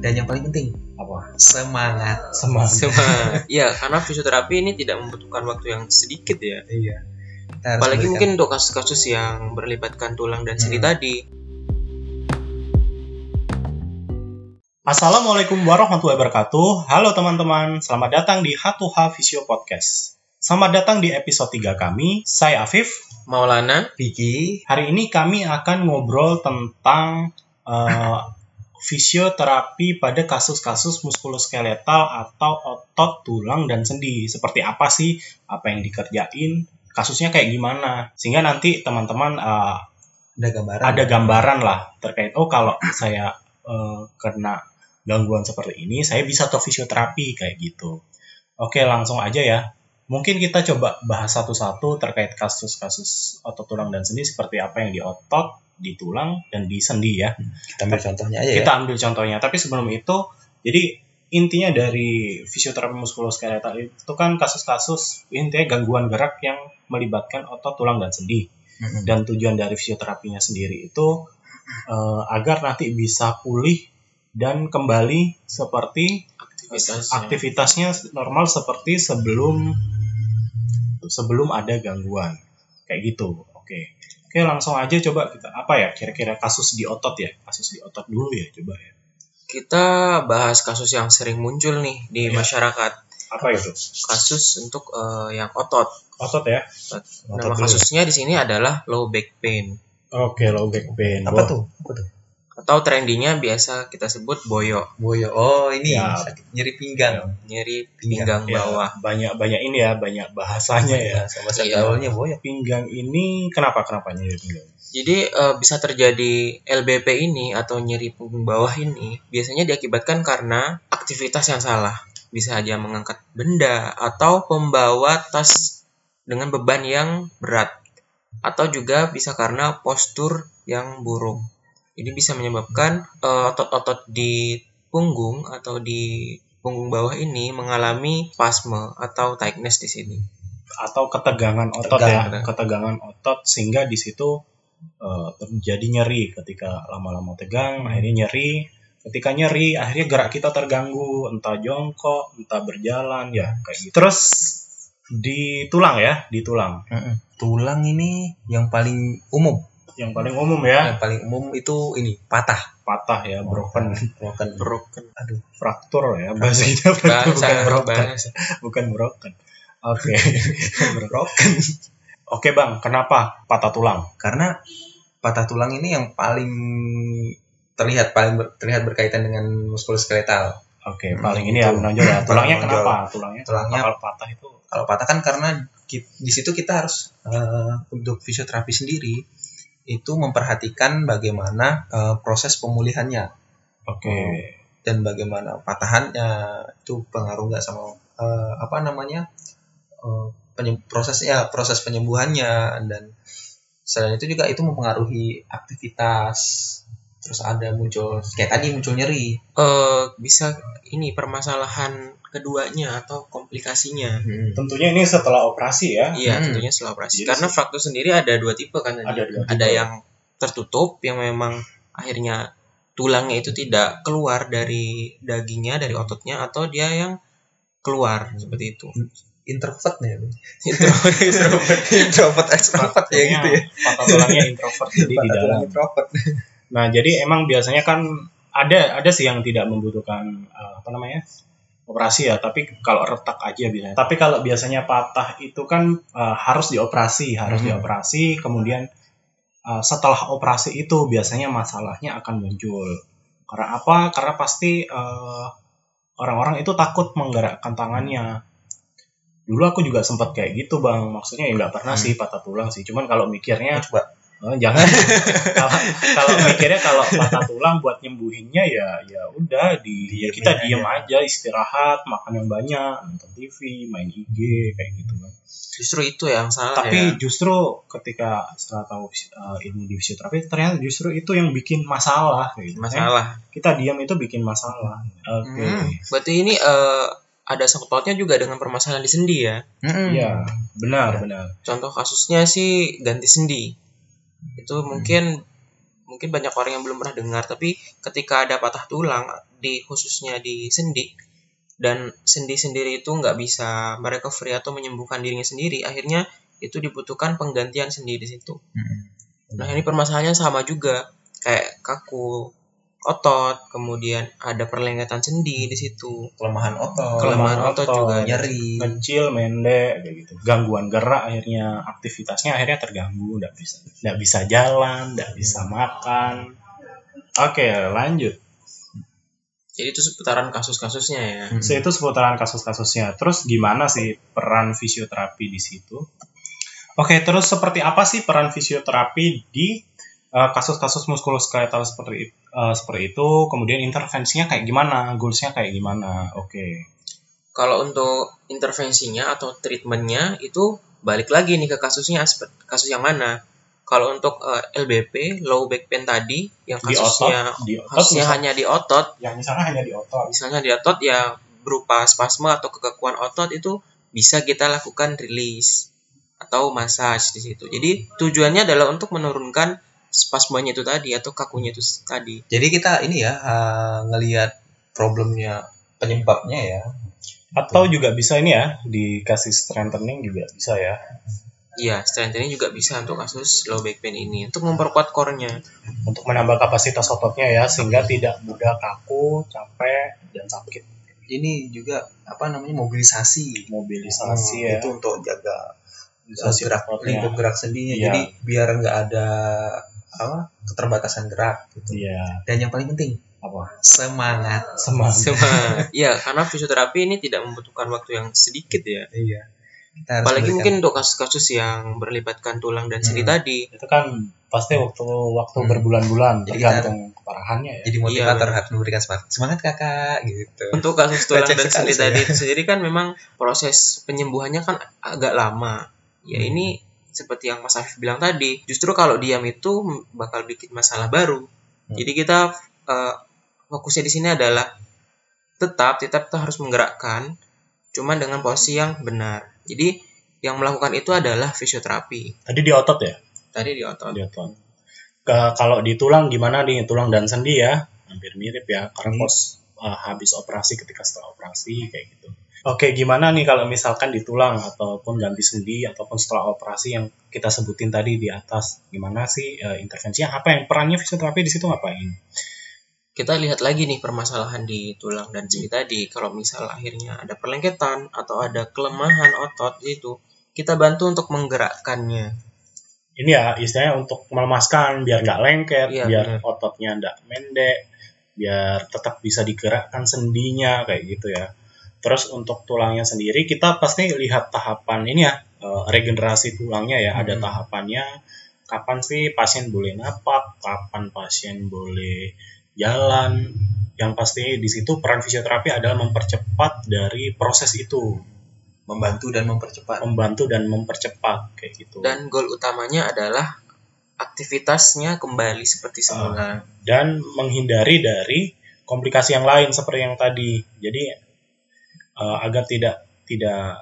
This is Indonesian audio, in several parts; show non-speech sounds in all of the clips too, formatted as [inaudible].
dan yang paling penting apa semangat semangat Semangat. Iya, karena fisioterapi ini tidak membutuhkan waktu yang sedikit ya. iya Kita Apalagi memberikan- mungkin untuk kasus-kasus yang berlibatkan tulang dan sendi Hmm. tadi. Assalamualaikum warahmatullahi wabarakatuh. Halo teman-teman, selamat datang di H2H Visio Podcast. Selamat datang di episode 3 kami. Saya Afif. Maulana, Vicky Hari ini kami akan ngobrol tentang eh, [laughs] fisioterapi pada kasus-kasus muskuloskeletal atau otot, tulang, dan sendi. Seperti apa sih? Apa yang dikerjain? Kasusnya kayak gimana? Sehingga nanti teman-teman eh, ada gambaran ada gambaran lah terkait oh kalau saya eh, kena gangguan seperti ini saya bisa ke fisioterapi kayak gitu oke langsung aja ya mungkin kita coba bahas satu-satu terkait kasus-kasus otot tulang dan sendi seperti apa yang di otot di tulang dan di sendi ya. Kita ambil contohnya aja kita ya ambil contohnya. Tapi sebelum itu jadi intinya dari fisioterapi muskuloskeletal itu kan kasus-kasus intinya gangguan gerak yang melibatkan otot tulang dan sendi. Dan tujuan dari fisioterapinya sendiri itu eh, agar nanti bisa pulih dan kembali seperti aktivitas aktivitasnya normal seperti sebelum sebelum ada gangguan. Kayak gitu oke oke langsung aja coba kita apa ya kira-kira kasus di otot ya? Kasus di otot dulu ya coba ya. Kita bahas kasus yang sering muncul nih di Iya. masyarakat. apa itu? Kasus untuk eh, yang otot. otot ya? Nama dulu. kasusnya di sini adalah low back pain. Oke low back pain. Apa Wah, tuh? Apa tuh atau trendinya biasa kita sebut boyo, boyo oh ini Ya. sakit nyeri pinggang nyeri Pinggang, pinggang ya, bawah. banyak banyak ini ya banyak bahasanya ya sama bahasa Iya. gaulnya boyo pinggang ini kenapa kenapa nyeri pinggang Jadi eh, bisa terjadi LBP ini atau nyeri punggung bawah ini biasanya diakibatkan karena aktivitas yang salah. Bisa aja mengangkat benda atau membawa tas dengan beban yang berat. Atau juga bisa karena postur yang buruk. Ini bisa menyebabkan eh, otot-otot di punggung atau di punggung bawah ini mengalami spasme atau tightness di sini. atau ketegangan otot Tegang. ya ketegangan otot sehingga di situ eh, terjadi nyeri ketika lama-lama tegang akhirnya nyeri ketika nyeri akhirnya gerak kita terganggu entah jongkok entah berjalan ya kayak gitu terus di tulang ya di tulang Mm-mm. tulang ini yang paling umum yang paling umum ya. Yang paling umum itu ini patah. Patah ya broken. Broken. Broken. aduh. Fraktur ya bahasa kita fraktur bukan broken. Bukan broken. Oke. [laughs] Broken. Oke bang kenapa patah tulang? Karena patah tulang ini yang paling terlihat paling ber- terlihat berkaitan dengan muskuloskeletal. Oke, Hmm, paling ini ya menonjol ya. [laughs] Tulangnya menonjol. kenapa? Tulangnya, Tulangnya- kalau patah itu? Kalau patah kan karena di situ kita harus eh, untuk fisioterapi sendiri itu memperhatikan bagaimana eh, proses pemulihannya. Oke. dan bagaimana patahannya itu pengaruh nggak sama eh, apa namanya eh, penye- prosesnya proses penyembuhannya. Dan selain itu juga itu mempengaruhi aktivitas. Terus ada muncul kayak tadi muncul nyeri. Eh bisa ini permasalahan keduanya atau komplikasinya. Tentunya ini setelah operasi ya. Iya, Hmm. tentunya setelah operasi. Jadi Karena sih- fraktur sendiri ada dua tipe kan tadi. Ada dua tipe. Ada yang tertutup yang memang akhirnya tulangnya itu tidak keluar dari dagingnya, dari ototnya atau dia yang keluar seperti itu. introvert nih [laughs] Introvert, extrovert. [laughs] introvert extrovert ya gitu ya Patah tulangnya introvert jadi di dalam. introvert Nah, jadi emang biasanya kan ada ada sih yang tidak membutuhkan eh, apa namanya? Operasi ya, tapi kalau retak aja biasanya. Tapi kalau biasanya patah itu kan eh, harus dioperasi, harus Hmm. dioperasi, kemudian eh, setelah operasi itu biasanya masalahnya akan muncul. Karena apa? Karena pasti eh, orang-orang itu takut menggerakkan tangannya. Dulu aku juga sempat kayak gitu bang, maksudnya ya nggak pernah Hmm. sih patah tulang sih, cuman kalau mikirnya coba Oh, jangan [laughs] kalau mikirnya kalau patah tulang buat nyembuhinnya ya ya udah di ya Diemin kita aja. diem aja istirahat makan yang banyak nonton TV main IG kayak gitu kan Justru itu yang salah tapi ya. justru ketika setelah tahu uh, ilmu di fisioterapi ternyata justru itu yang bikin masalah gitu. Masalah. Eh, kita diam itu bikin masalah oke Hmm, berarti ini eh, ada sangkut pautnya juga dengan permasalahan di sendi ya. Iya, benar benar Contoh kasusnya sih ganti sendi. Itu mungkin mungkin banyak orang yang belum pernah dengar tapi ketika ada patah tulang di khususnya di sendi dan sendi sendiri itu nggak bisa merecovery atau menyembuhkan dirinya sendiri akhirnya itu dibutuhkan penggantian sendi di situ. Nah ini permasalahannya sama juga kayak kaku otot kemudian ada perlengketan sendi di situ. Kelemahan otot. Kelemahan otot juga ada. nyeri. Kecil pendek kayak gitu. Gangguan gerak akhirnya aktivitasnya akhirnya terganggu. Nggak bisa nggak bisa jalan nggak bisa makan. Oke lanjut. Jadi itu seputaran kasus-kasusnya ya. Hmm. So, itu seputaran kasus-kasusnya. Terus gimana sih peran fisioterapi di situ? Oke terus seperti apa sih peran fisioterapi di uh, kasus-kasus muskuloskeletal seperti it- uh, seperti itu. Kemudian intervensinya kayak gimana? Goalsnya kayak gimana? Oke. Kalau untuk intervensinya atau treatmentnya itu balik lagi nih ke kasusnya aspek kasus yang mana? Kalau untuk eh, LBP low back pain tadi yang di kasusnya otot di otot kasusnya misal- hanya di otot. Yang misalnya hanya di otot. Misalnya di otot ya berupa spasme atau kekakuan otot itu bisa kita lakukan release atau massage di situ. Jadi tujuannya adalah untuk menurunkan spasmenya itu tadi atau kakunya itu tadi. Jadi kita ini ya uh, ngelihat problemnya penyebabnya ya. Atau juga bisa ini ya dikasih strengthening juga bisa ya. Iya, strengthening juga bisa untuk kasus low back pain ini untuk memperkuat core-nya. untuk menambah kapasitas ototnya ya sehingga tidak mudah kaku capek dan sakit. Ini juga apa namanya mobilisasi. Mobilisasi Hmm, ya. itu untuk jaga mobilisasi gerak lingkup gerak sendinya. Iya. jadi biar nggak ada apa keterbatasan gerak gitu iya dan yang paling penting apa semangat semangat Sama. [laughs] Iya, karena fisioterapi ini tidak membutuhkan waktu yang sedikit ya. iya kita harus Apalagi memberikan- mungkin untuk kasus-kasus yang berlibatkan tulang dan sendi Hmm. tadi. itu kan pasti waktu waktu Hmm. berbulan-bulan Jadi tergantung keparahannya ya jadi motivator Iya. harus memberikan semangat semangat kakak gitu Untuk kasus tulang dan sendi tadi itu sendiri kan memang proses penyembuhannya kan agak lama. Ya Hmm. ini seperti yang Mas Afif bilang tadi, justru kalau diam itu bakal bikin masalah baru. Hmm. Jadi kita eh, fokusnya di sini adalah tetap tetap kita harus menggerakkan cuman dengan posisi yang benar. Jadi yang melakukan itu adalah fisioterapi. tadi di otot ya Tadi di otot. di otot Ke- kalau di tulang gimana nih tulang dan sendi ya hampir mirip ya karena Hmm. pos uh, habis operasi ketika setelah operasi kayak gitu oke gimana nih kalau misalkan di tulang ataupun ganti sendi ataupun setelah operasi yang kita sebutin tadi di atas gimana sih uh, intervensinya apa yang perannya fisioterapi di situ ngapain Kita lihat lagi nih permasalahan di tulang dan sendi tadi. Kalau misal akhirnya ada perlengketan atau ada kelemahan otot itu, kita bantu untuk menggerakkannya. ini ya istilahnya untuk melemaskan biar nggak lengket Iya, biar benar. ototnya nggak mendek biar tetap bisa digerakkan sendinya kayak gitu ya terus untuk tulangnya sendiri kita pasti lihat tahapan ini ya eh, regenerasi tulangnya ya ada Hmm. tahapannya kapan sih pasien boleh napak kapan pasien boleh jalan yang pasti di situ peran fisioterapi adalah mempercepat dari proses itu membantu dan mempercepat membantu dan mempercepat kayak gitu Dan goal utamanya adalah aktivitasnya kembali seperti semula. dan menghindari dari komplikasi yang lain seperti yang tadi. Jadi eh, agar tidak tidak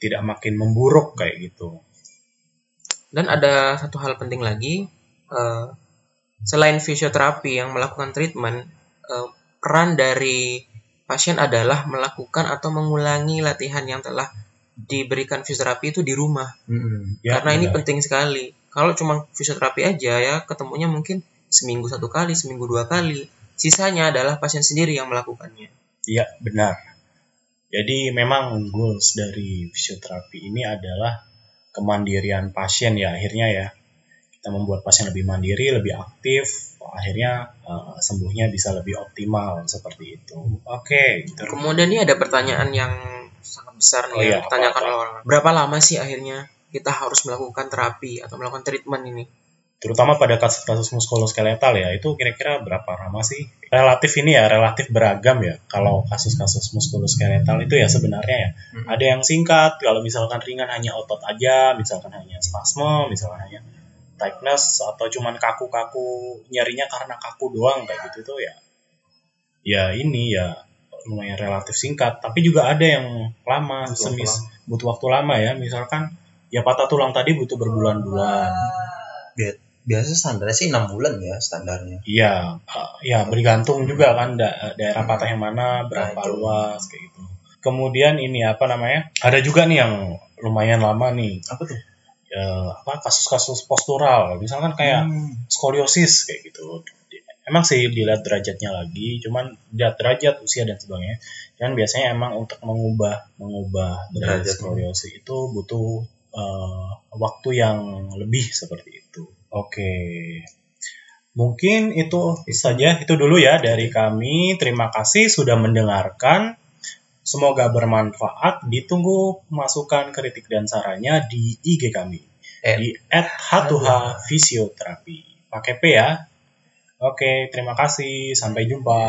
tidak makin memburuk kayak gitu. Dan ada satu hal penting lagi, eh, selain fisioterapi yang melakukan treatment, eh, peran dari pasien adalah melakukan atau mengulangi latihan yang telah diberikan fisioterapi itu di rumah. Mm-mm. Ya, Karena ini benar. penting sekali. Kalau cuma fisioterapi aja ya ketemunya mungkin seminggu satu kali, seminggu dua kali. Sisanya adalah pasien sendiri yang melakukannya. Iya, benar. Jadi memang goals dari fisioterapi ini adalah kemandirian pasien ya akhirnya ya. Kita membuat pasien lebih mandiri, lebih aktif, akhirnya eh, sembuhnya bisa lebih optimal seperti itu. Oke, gitu. Kemudian ini ada pertanyaan yang sangat besar nih Oh yang iya, ditanyakan apa-apa? oleh orang. Berapa lama sih akhirnya kita harus melakukan terapi atau melakukan treatment ini? Terutama pada kasus-kasus muskuloskeletal ya itu kira-kira berapa lama sih? Relatif ini ya relatif beragam ya kalau kasus-kasus muskuloskeletal itu ya sebenarnya ya. Mm-mm. ada yang singkat kalau misalkan ringan hanya otot aja misalkan hanya spasme misalkan hanya tightness atau cuman kaku-kaku nyarinya karena kaku doang kayak gitu tuh ya. Ya ini ya lumayan relatif singkat. Tapi juga ada yang lama Butuh semis waktu butuh waktu lama ya. Misalkan ya patah tulang tadi butuh berbulan-bulan biasa standarnya sih enam bulan ya standarnya Iya, eh, ya bergantung juga kan da- daerah patah yang mana, berapa Nah, luas kayak gitu. Kemudian ini apa namanya? Ada juga nih yang lumayan lama nih, apa tuh eh, apa kasus-kasus postural, misalkan kayak Hmm. skoliosis kayak gitu. Emang sih dilihat derajatnya lagi, cuman dilihat derajat, usia dan sebagainya. Dan biasanya emang untuk mengubah mengubah derajat Derajat. skoliosis itu butuh eh, waktu yang lebih seperti itu. Oke. Mungkin itu saja itu dulu ya dari kami. Terima kasih sudah mendengarkan. Semoga bermanfaat. Ditunggu masukan, kritik dan sarannya di IG kami Eh, di @h2h fisioterapi. Pakai P ya. Oke, terima kasih. Sampai jumpa.